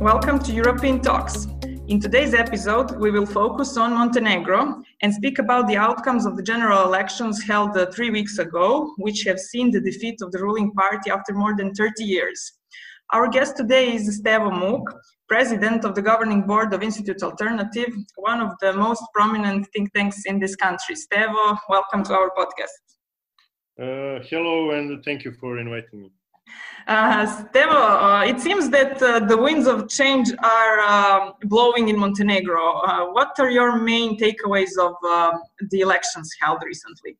welcome to European Talks. In today's episode, we will focus on Montenegro and speak about the outcomes of the general elections held uh, three weeks ago, which have seen the defeat of the ruling party after more than 30 years. Our guest today is Stevo Muk, president of the governing board of Institute Alternative, one of the most prominent think tanks in this country. Stevo, welcome to our podcast. Uh, hello, and thank you for inviting me. Uh, Stevo, uh, it seems that uh, the winds of change are uh, blowing in Montenegro. Uh, what are your main takeaways of uh, the elections held recently?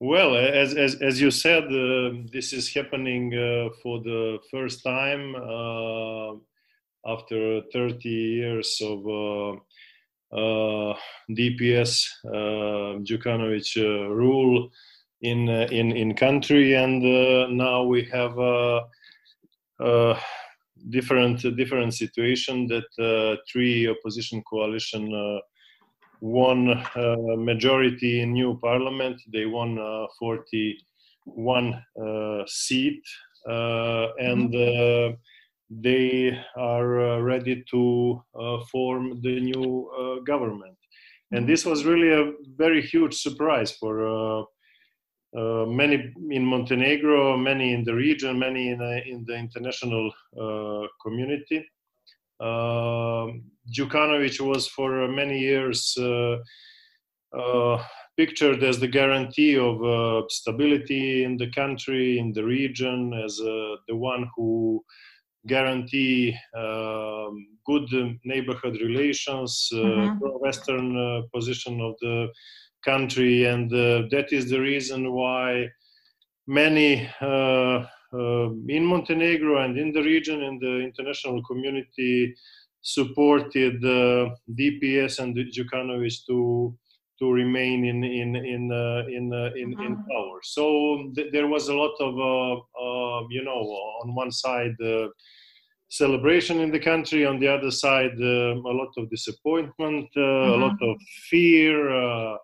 Well, as, as, as you said, this is happening for the first time after 30 years of DPS Djukanovic rule in uh, in in country, and uh, now we have a, different different situation that uh, three opposition coalition won uh, majority in new parliament. They won uh, 41 uh, seat, and mm-hmm. they are ready to form the new government. And mm-hmm. this was really a very huge surprise for uh, many in Montenegro, many in the region, many in, uh, in the international uh, community. Um, Djukanovic was for many years uh, uh, pictured as the guarantee of stability in the country, in the region, as the one who guarantee um, good neighborhood relations, mm-hmm. pro-Western position of the country, and uh, that is the reason why many uh, uh, in Montenegro and in the region and the international community supported DPS and the Djukanovic to to remain in in in uh, in, uh, in, in mm-hmm. power. So th- there was a lot of uh, you know on one side celebration in the country, on the other side a lot of disappointment, mm-hmm. a lot of fear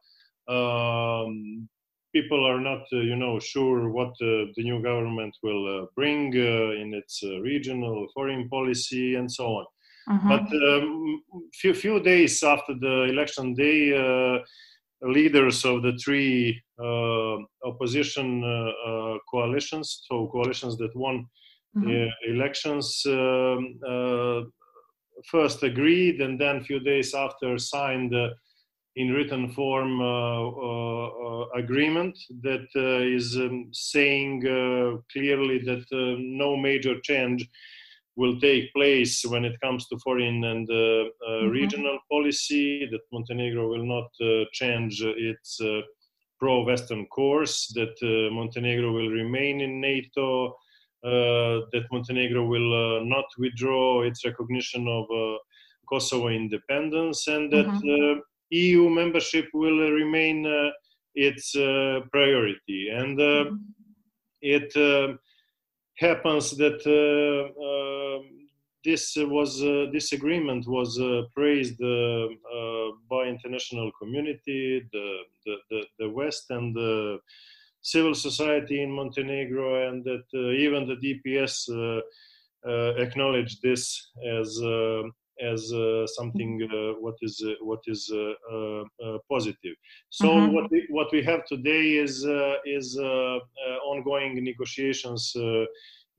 um, people are not, uh, you know, sure what uh, the new government will uh, bring in its regional foreign policy and so on. Mm-hmm. But um, few few days after the election day, leaders of the three uh, opposition uh, uh, coalitions, so coalitions that won mm-hmm. elections, um, first agreed and then a few days after signed in written form uh, uh, uh, agreement that is um, saying clearly that no major change will take place when it comes to foreign and uh, uh, mm-hmm. regional policy, that Montenegro will not uh, change its pro Western course, that Montenegro will remain in NATO, that Montenegro will not withdraw its recognition of Kosovo independence, and that mm-hmm. EU membership will remain uh, its uh, priority. And uh, mm-hmm. it happens that um, this was uh, this agreement was uh, praised uh, by international community, the, the, the, the, West and the civil society in Montenegro, and that even the DPS acknowledged this as as uh, something uh, what is uh, what is positive. So mm-hmm. what we, what we have today is is ongoing negotiations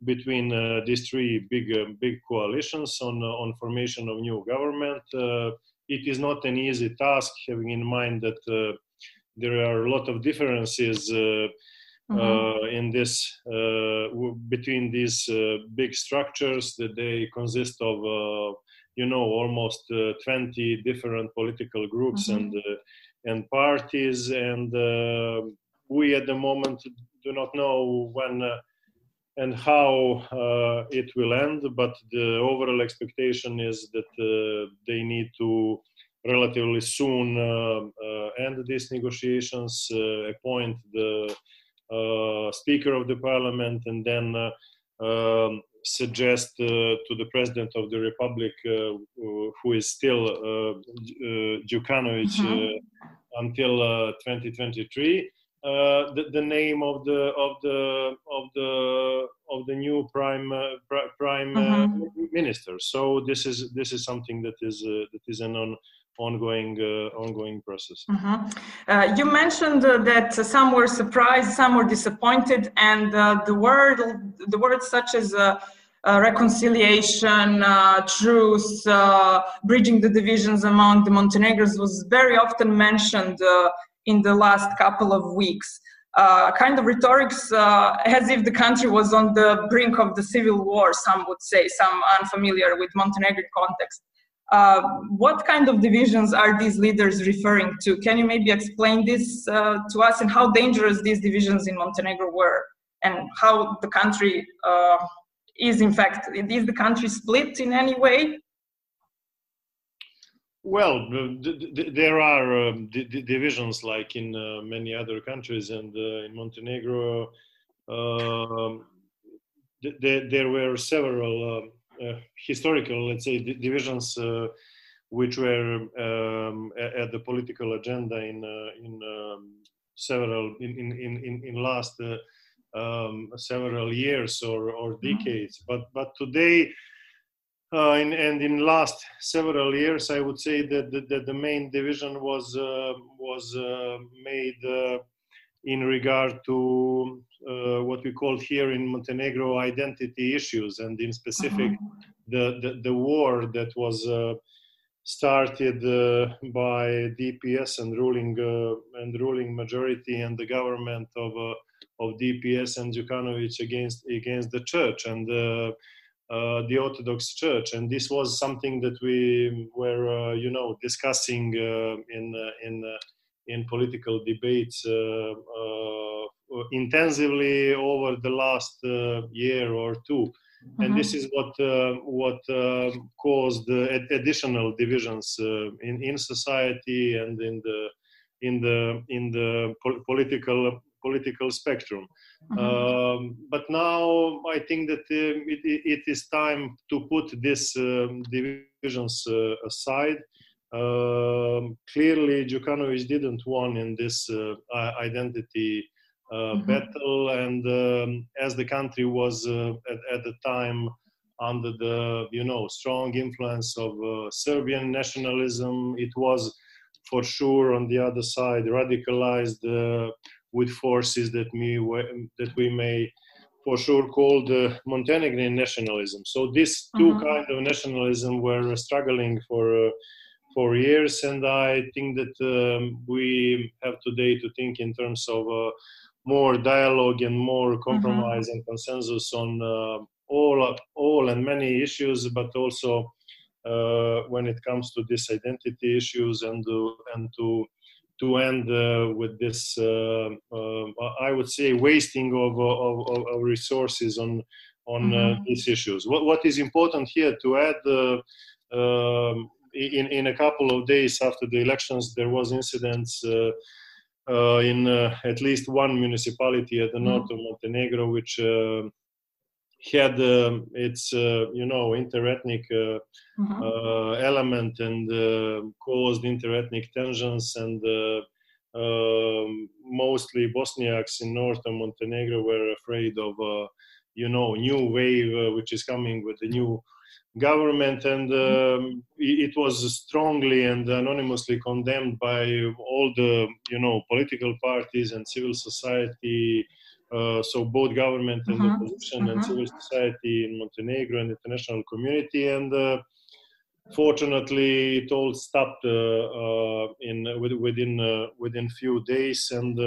between uh, these three big uh, big coalitions on uh, on formation of new government. it is not an easy task, having in mind that there are a lot of differences. Mm-hmm. in this w- between these big structures that they consist of you know almost uh, 20 different political groups mm-hmm. and uh, and parties and uh, we at the moment do not know when and how uh, it will end, but the overall expectation is that uh, they need to relatively soon uh, end these negotiations, appoint the Speaker of the Parliament, and then um, suggest uh, to the president of the republic, uh, who is still uh, Djukanovic mm-hmm. until 2023, uh, the, the name of the of the of the of the new prime uh, prime uh, mm-hmm. minister. So this is this is something that is uh, that is an on, ongoing uh, ongoing process. Mm-hmm. you mentioned that some were surprised, some were disappointed, and the word the words such as. Uh, reconciliation, uh, truth, uh, bridging the divisions among the Montenegrins was very often mentioned in the last couple of weeks. Uh, kind of rhetorics uh, as if the country was on the brink of the civil war, some would say, some unfamiliar with Montenegrin context. Uh, what kind of divisions are these leaders referring to? Can you maybe explain this uh, to us and how dangerous these divisions in Montenegro were and how the country uh, is in fact, is the country split in any way? Well, there are um, divisions like in uh, many other countries, and uh, in Montenegro, uh, there were several um, historical, let's say, divisions uh, which were um, at the political agenda in uh, in um, several in in in, in last um, several years or, or mm-hmm. decades. But but today uh, in, and in last several years, I would say that the, that the main division was uh, was uh, made uh, in regard to uh, what we call here in Montenegro identity issues, and in specific uh-huh. the, the, the war that was uh, started by DPS and ruling and ruling majority and the government of of DPS and Djukanovic against against the church and uh, the Orthodox Church, and this was something that we were, uh, you know, discussing uh, in in in political debates intensively over the last year or 2 mm-hmm. and this is what what caused additional divisions in in society and in the in the in the po- political political spectrum. Mm-hmm. Um, but now I think that uh, it, it is time to put these um, divisions uh, aside. Um, clearly, Djukanovic didn't want in this uh, identity uh, mm-hmm. battle, and um, as the country was uh, at, at, the time under the you know strong influence of uh, Serbian nationalism, it was for sure on the other side radicalized with forces that we that we may for sure call the Montenegrin nationalism. So these 2 mm-hmm. kind of nationalism were struggling for uh, for years, and I think that um, we have today to think in terms of uh, more dialogue and more mm-hmm. compromise mm-hmm. and consensus on uh, all all and many issues, but also uh, when it comes to these identity issues and to, and to to end uh, with this, uh, uh, I would say, wasting of, of, of resources on on mm-hmm. these issues. What, what is important here to add um, in, in a couple of days after the elections, there was incidents in uh, at least one municipality at the mm-hmm. north of Montenegro, which had um, its uh, you know interethnic uh, mm-hmm. uh, element and uh, caused interethnic tensions and uh, um, mostly Bosniaks in northern Montenegro were afraid of uh, you know new wave which is coming with the new government and um, it was strongly and anonymously condemned by all the you know political parties and civil society uh, so both government and mm-hmm. opposition and mm-hmm. civil society in Montenegro and international community. And uh, fortunately, it all stopped uh, uh in within uh, within few days, and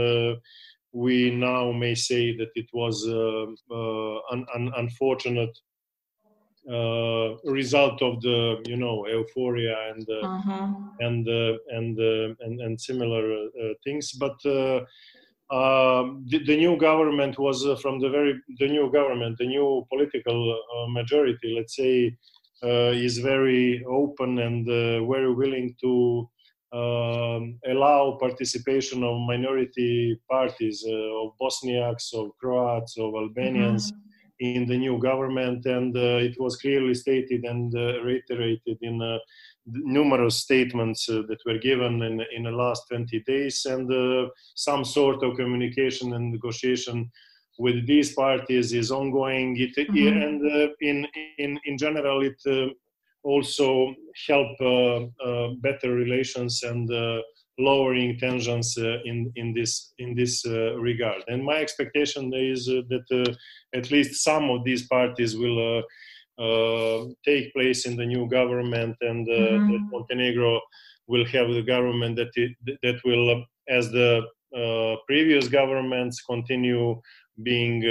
we now may say that it was an, an unfortunate uh, result of the you know euphoria and uh, uh-huh. and, uh, and, and and similar things but um, the, the, new government was uh, from the very the new government the new political uh, majority let's say uh, is very open and uh, very willing to um, allow participation of minority parties uh, of bosniaks of croats of albanians mm-hmm. in the new government, and it was clearly stated and reiterated in numerous statements uh, that were given in, in the last 20 days and uh, some sort of communication and negotiation with these parties is ongoing it, mm-hmm. and uh, in, in, in general it also help better relations and lowering tensions uh, in in this in this uh, regard. And my expectation is uh, that at least some of these parties will uh, take place in the new government, and uh, mm-hmm. Montenegro will have the government that it, that will, as the uh, previous governments, continue being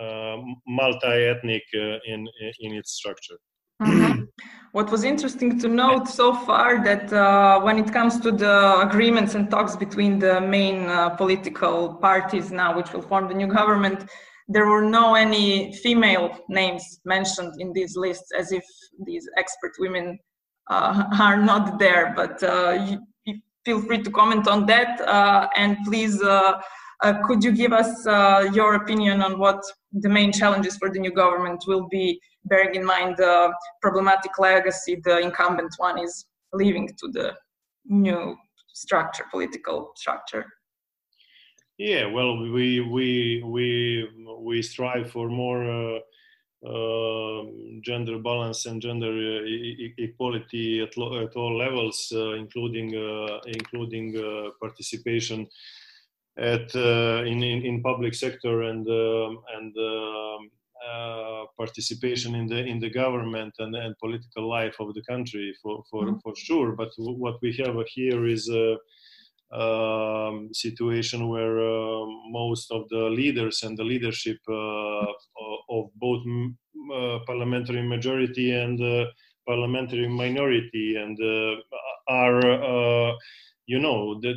um, multi-ethnic in in its structure. Mm-hmm. What was interesting to note so far that uh, when it comes to the agreements and talks between the main uh, political parties now, which will form the new government, there were no any female names mentioned in these lists as if these expert women uh, are not there but uh, you, you feel free to comment on that uh, and please uh, uh, could you give us uh, your opinion on what the main challenges for the new government will be bearing in mind the problematic legacy the incumbent one is leaving to the new structure political structure? Yeah, well, we we we we strive for more uh, uh, gender balance and gender uh, e- equality at, at all levels, uh, including uh, including uh, participation at in, in, in public sector and um, and um, participation in the in the government and, and political life of the country for for, mm-hmm. for sure. But w- what we have here is um, situation where uh, most of the leaders and the leadership uh, of both uh, parliamentary majority and parliamentary minority and are you know the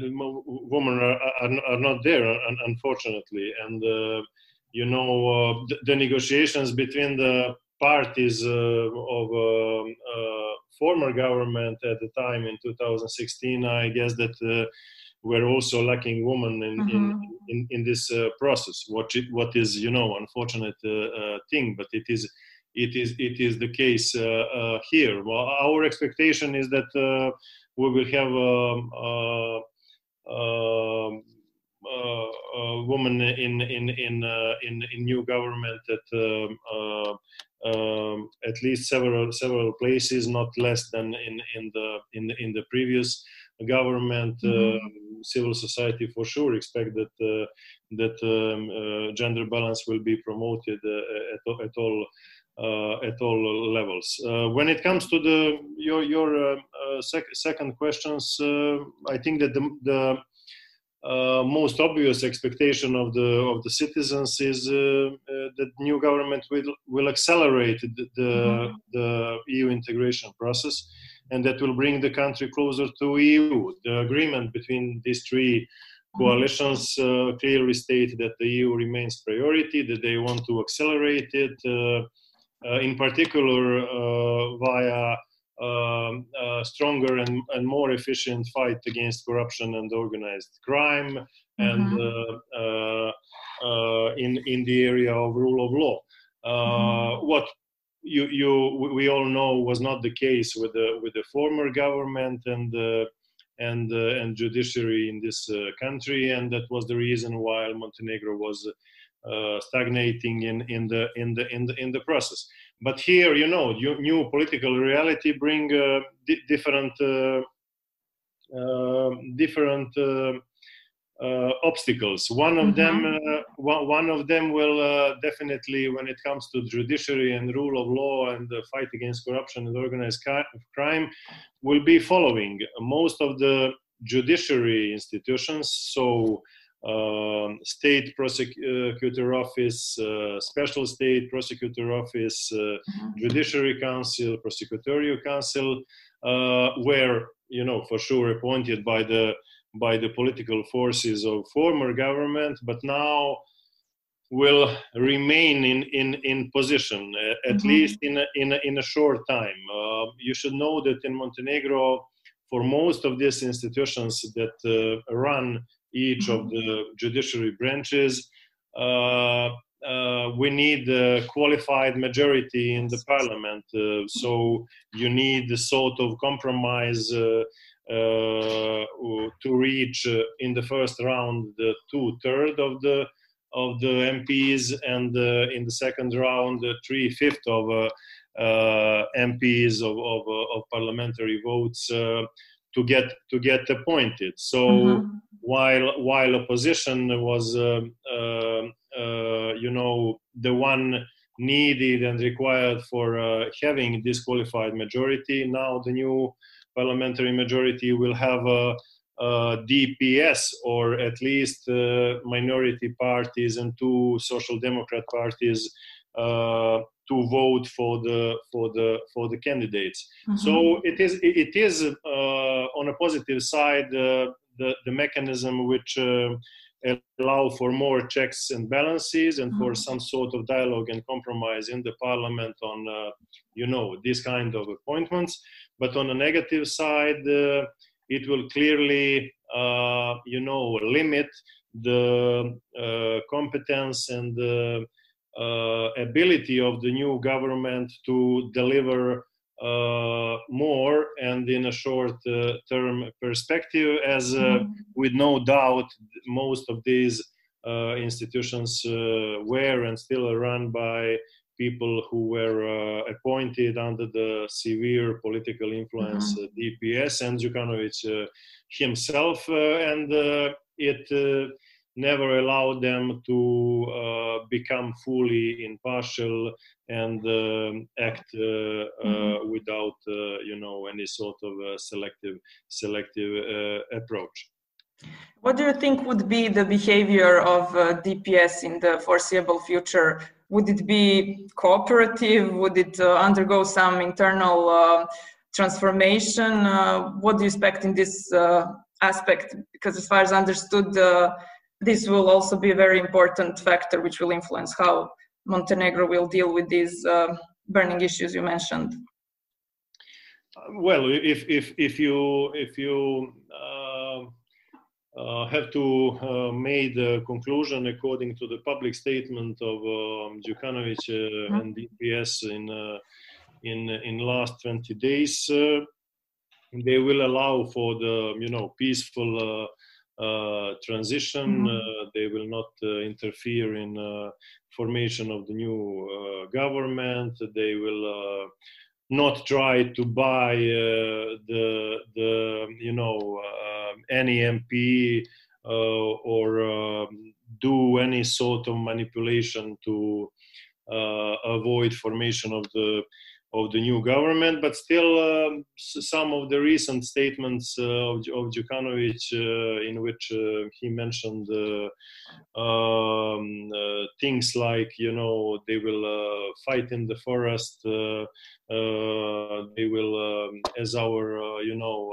women are, are, are not there unfortunately and uh, you know uh, the, the, negotiations between the parties uh, of um, former government at the time in 2016 i guess that we're also lacking women in mm-hmm. in, in, in, this uh, process. What it, what is you know unfortunate uh, uh, thing, but it is it is it is the case uh, uh, here. Well, our expectation is that uh, we will have um, um uh, woman in in in uh, in, in new government at um, uh, um, at least several several places, not less than in in the in the, in the previous government. Mm-hmm civil society for sure expect that uh, that um, uh, gender balance will be promoted uh, at, at all at all levels. Uh, when it comes to the your your uh, sec- second questions, I think that the, the most obvious expectation of the of the citizens is that new government will will accelerate the the, mm-hmm. the EU integration process and that will bring the country closer to EU. The agreement between these three coalitions uh, clearly state that the EU remains priority, that they want to accelerate it, uh, uh, in particular uh, via um, stronger and, and more efficient fight against corruption and organized crime, mm-hmm. and uh, uh, in in the area of rule of law. Mm-hmm. What you you we all know was not the case with the with the former government and uh, and uh, and judiciary in this uh, country, and that was the reason why Montenegro was uh, stagnating in in the in the in the in the process. But here, you know, new, new political reality bring uh, di- different uh, different uh, obstacles. One of mm-hmm. them, uh, one, one of them will uh, definitely, when it comes to judiciary and rule of law and the fight against corruption and organized crime, will be following most of the judiciary institutions. So. Um, state prosecutor office, uh, special state prosecutor office, uh, mm-hmm. judiciary council, prosecutorial council, uh, were you know for sure appointed by the by the political forces of former government, but now will remain in, in, in position, uh, at mm-hmm. least in a, in, a, in a short time. Uh, you should know that in Montenegro, for most of these institutions that uh, run each mm-hmm. of the judiciary branches, uh, uh, we need a qualified majority in the parliament. Uh, so you need a sort of compromise uh, uh to reach uh, in the first round the two third of the of the MPs, and uh, in the second round, three fifth of MPs of, of, of, parliamentary votes to get to get appointed. So mm-hmm. while while opposition was uh, uh, uh, you know the one needed and required for uh, having disqualified majority, now the new parliamentary majority will have a, a DPS or at least uh, minority parties and two social democrat parties to vote for the for the for the candidates. Mm-hmm. So it is it is uh, on a positive side uh, the the mechanism which uh, allow for more checks and balances and mm-hmm. for some sort of dialogue and compromise in the parliament on uh, you know this kind of appointments. But on the negative side, uh, it will clearly uh, you know limit the competence and the uh, ability of the new government to deliver uh, more and in a short uh, term perspective, as mm-hmm. with no doubt most of these institutions were and still are run by people who were uh, appointed under the severe political influence mm-hmm. uh, DPS and Djukanovic uh, himself, and it never allow them to uh, become fully impartial and uh, act uh, mm-hmm. without you know any sort of selective selective approach what do you think would be the behavior of uh, DPS in the foreseeable future? Would it be cooperative? Would it uh, undergo some internal uh, transformation? what do you expect in this aspect? Because, as far as understood, this will also be a very important factor which will influence how Montenegro will deal with these uh, burning issues you mentioned. Well, if if if you if you uh, uh, have to uh, make the conclusion according to the public statement of um, Djukanovic uh, mm-hmm. and DPS in uh, in in last 20 days, uh, they will allow for the you know peaceful uh, transition. Mm-hmm. Uh, they will not uh, interfere in formation of the new government. They will not try to buy the the you know any MP or um, do any sort of manipulation to uh, avoid formation of the of the new government, but still um, some of the recent statements uh, of, of Djukanovic uh, in which uh, he mentioned uh, um, uh, things like, you know, they will uh, fight in the forest, they will, um, as our, you know,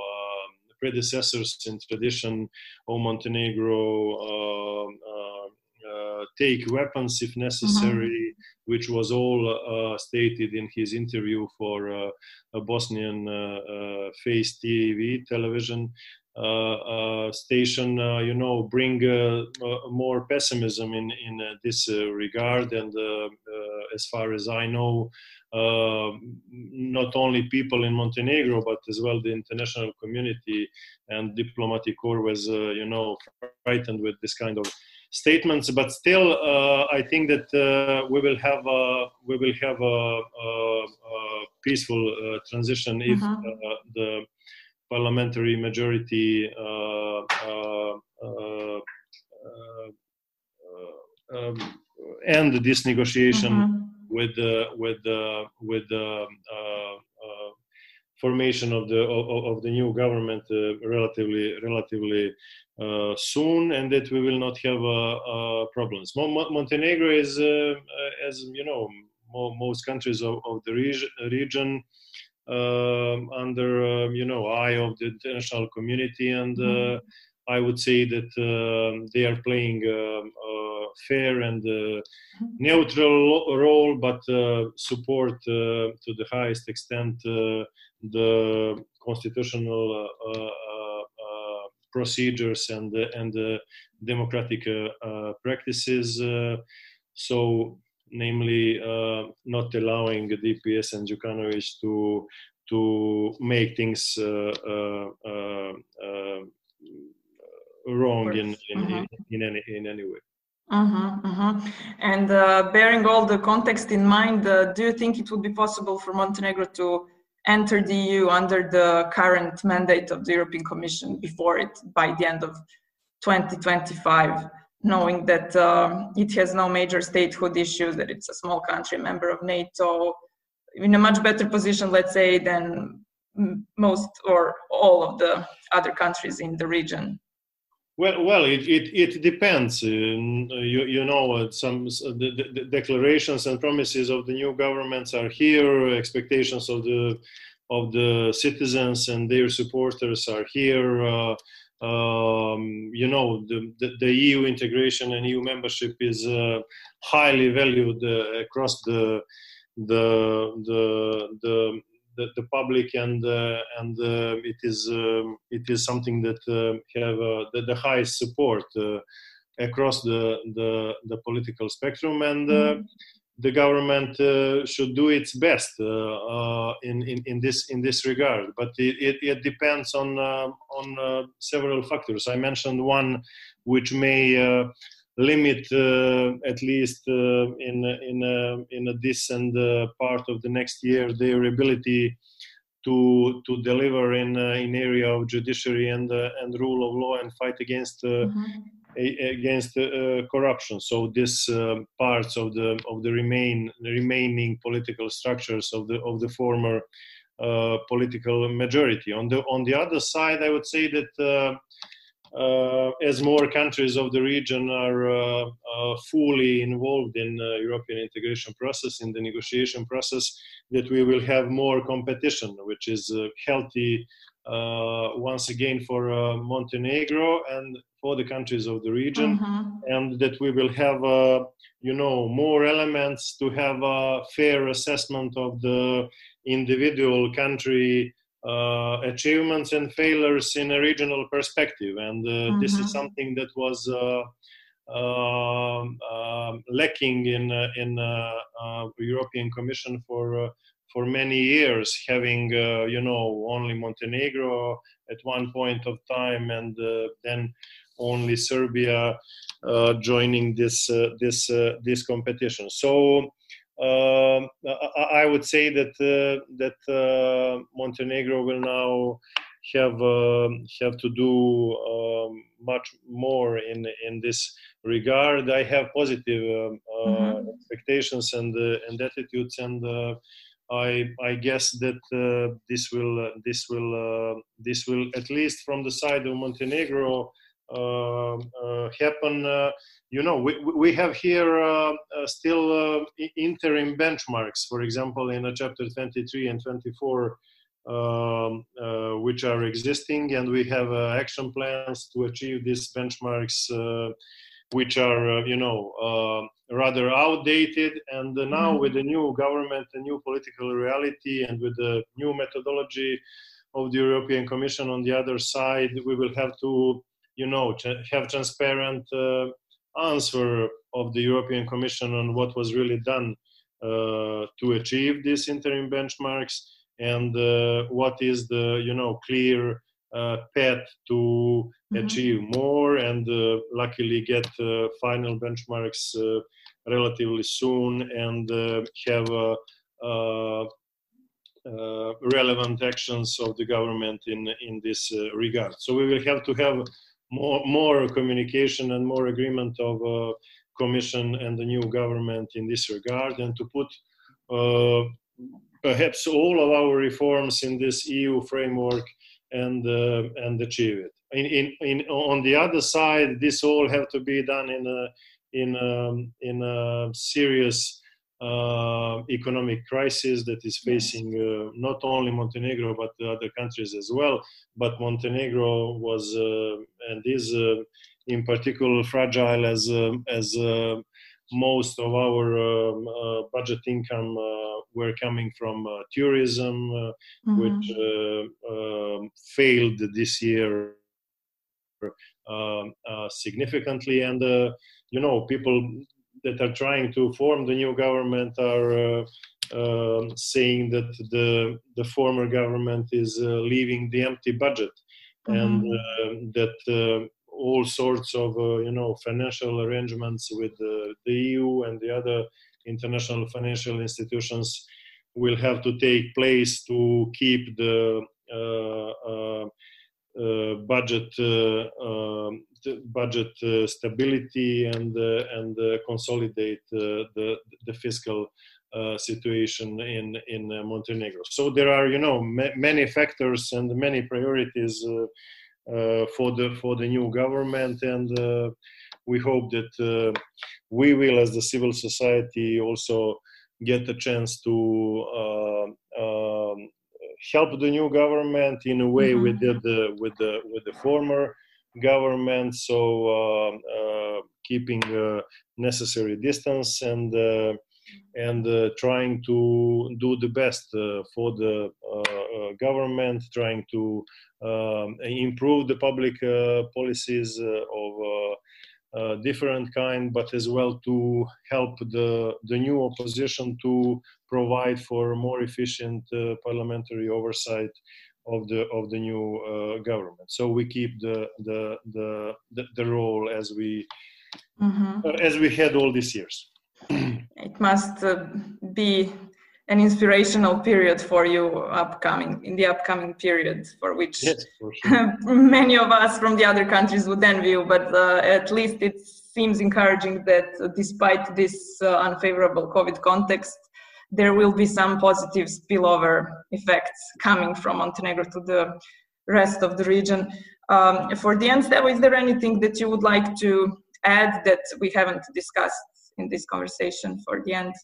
predecessors in tradition of Montenegro, take weapons if necessary. Mm-hmm which was all uh, stated in his interview for uh, a Bosnian uh, Face TV television station. you know, bring more pessimism in in this regard. And as far as I know, uh, not only people in Montenegro, but as well the international community and diplomatic corps was, uh, you know, frightened with this kind of statements. But still, uh, I think that uh, we will have a, we will have a, a, a peaceful uh, transition if mm-hmm. the parliamentary majority um, end this negotiation mm-hmm. with the with the with the formation of the of, of the new government uh, relatively relatively uh, soon, and that we will not have uh, uh, problems. Mo- Montenegro is, as you know, mo- most countries of, of the reg- region. Um, under um, you know eye of the international community and mm-hmm. I would say that uh, they are playing uh, a fair and uh, neutral role, but uh, support uh, to the highest extent uh, the constitutional procedures and and democratic practices. so namely not allowing DPS and Djukanovic to to make things um, wrong in in, mm-hmm. in, in, any in any way. Mm-hmm, mm-hmm. And uh, bearing all the context in mind, uh, do you think it would be possible for Montenegro to enter the EU under the current mandate of the European Commission before it by the end of 2025, knowing that uh, it has no major statehood issues, that it's a small country, member of NATO, in a much better position, let's say, than most or all of the other countries in the region? Well, well, it it, it depends. Uh, you you know, uh, some the, the, declarations and promises of the new governments are here. Expectations of the of the citizens and their supporters are here. Uh, um, you know, the, the, the, EU integration and EU membership is uh, highly valued uh, across the the the the the, the public and uh, and uh, it is um, it is something that uh, have the, the, highest support across the, the, the political spectrum and mm-hmm. the government should do its best in, in in this in this regard but it, it, it depends on on several factors i mentioned one which may limit uh, at least uh, in in uh, in a distant part of the next year their ability to to deliver in in area of judiciary and and rule of law and fight against mm-hmm. against corruption. So this parts of the of the remain remaining political structures of the of the former uh, political majority. On the on the other side, I would say that uh, uh, as more countries of the region are uh, uh, fully involved in the European integration process, in the negotiation process, that we will have more competition, which is healthy once again for Montenegro and for the countries of the region, mm-hmm. and that we will have, you know, more elements to have a fair assessment of the individual country uh, achievements and failures in a regional perspective. And uh, mm-hmm. this is mm-hmm. something that was uh, um, um, lacking in in European Commission for for many years, having you know only Montenegro at one point of time, and then only Serbia uh, joining this uh, this uh, this competition. So um, I would say that uh, that uh, Montenegro will now have uh, have to do um, much more in in this regard. I have positive um, uh, mm-hmm. expectations and uh, and attitudes, and uh, I I guess that this will this will this will at least from the side of Montenegro happen you know, we, we have here uh, uh, still uh, interim benchmarks, for example, in chapter 23 and 24, um, uh, which are existing, and we have uh, action plans to achieve these benchmarks, uh, which are, you know, rather outdated. And now, mm-hmm. with the new government, the new political reality, and with the new methodology of the European Commission on the other side, we will have to, you know, have transparent answer of the European Commission on what was really done uh, to achieve these interim benchmarks and uh, what is the you know clear uh, path to mm-hmm. achieve more and uh, luckily get uh, final benchmarks uh, relatively soon and have relevant actions of the government in in this regard. So we will have to have more more communication and more agreement of uh, commission and the new government in this regard and to put uh, perhaps all of our reforms in this EU framework and uh, and achieve it. In, in, in, on the other side, this all have to be done in a in a, um, in a serious uh, economic crisis that is facing uh, not only Montenegro but other countries as well. But Montenegro was uh, and is uh, in particular fragile as uh, as uh, most of our um, budget income were coming from tourism, mm-hmm. which um, failed this year significantly, and you know people that are trying to form the new government are um, saying that the the former government is leaving the empty budget mm-hmm. and that all sorts of uh, you know financial arrangements with uh, the EU and the other international financial institutions will have to take place to keep the uh, budget um, budget stability and and consolidate the the fiscal uh, situation in in uh, Montenegro. So there are you know ma- many factors and many priorities uh, uh, for the for the new government, and uh, we hope that uh, we will, as the civil society, also get a chance to um, help the new government in a way mm-hmm. we did the, with the with the former government. So uh, uh, keeping uh, necessary distance and and trying to do the best for the government, trying to um, improve the public uh, policies uh, of uh, different kind, but as well to help the, the new opposition to provide for more efficient parliamentary oversight of the of the new uh, government. So we keep the the the the, the role as we mm-hmm. uh, as we had all these years. it must uh, be an inspirational period for you upcoming in the upcoming period for which yes, for sure. many of us from the other countries would envy you but uh, at least it seems encouraging that despite this uh, unfavorable covid context there will be some positive spillover effects coming from montenegro to the rest of the region um, for the end Stevo, is there anything that you would like to add that we haven't discussed in this conversation for the end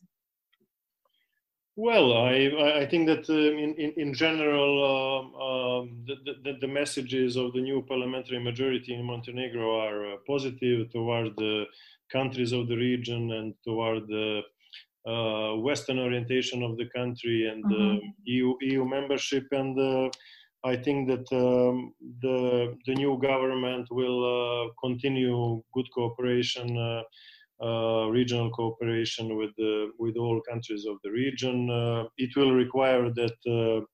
well, I, I think that um, in, in, in, general, um, um, the, the, the, messages of the new parliamentary majority in Montenegro are uh, positive toward the countries of the region and toward the uh, Western orientation of the country and mm-hmm. EU, EU membership. And uh, I think that um, the, the new government will uh, continue good cooperation uh, uh, regional cooperation with the, with all countries of the region. Uh, it will require that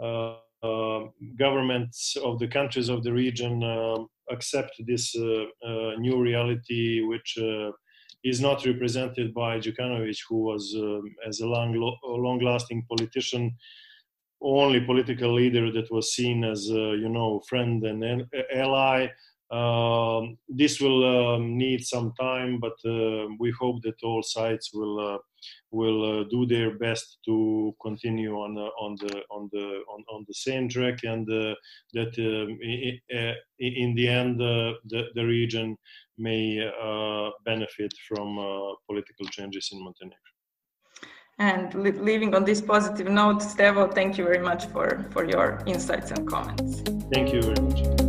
uh, governments of the countries of the region accept this new reality, which is not represented by Djukanovic, who was, um, as a long, long-lasting politician, only political leader that was seen as, you know, friend and ally. Um, this will um, need some time, but uh, we hope that all sides will uh, will uh, do their best to continue on on the on the on, on the same track, and uh, that um, in, in, the end the the region may benefit from political changes in Montenegro. And leaving on this positive note, Stevo, thank you very much for, for your insights and comments. Thank you very much.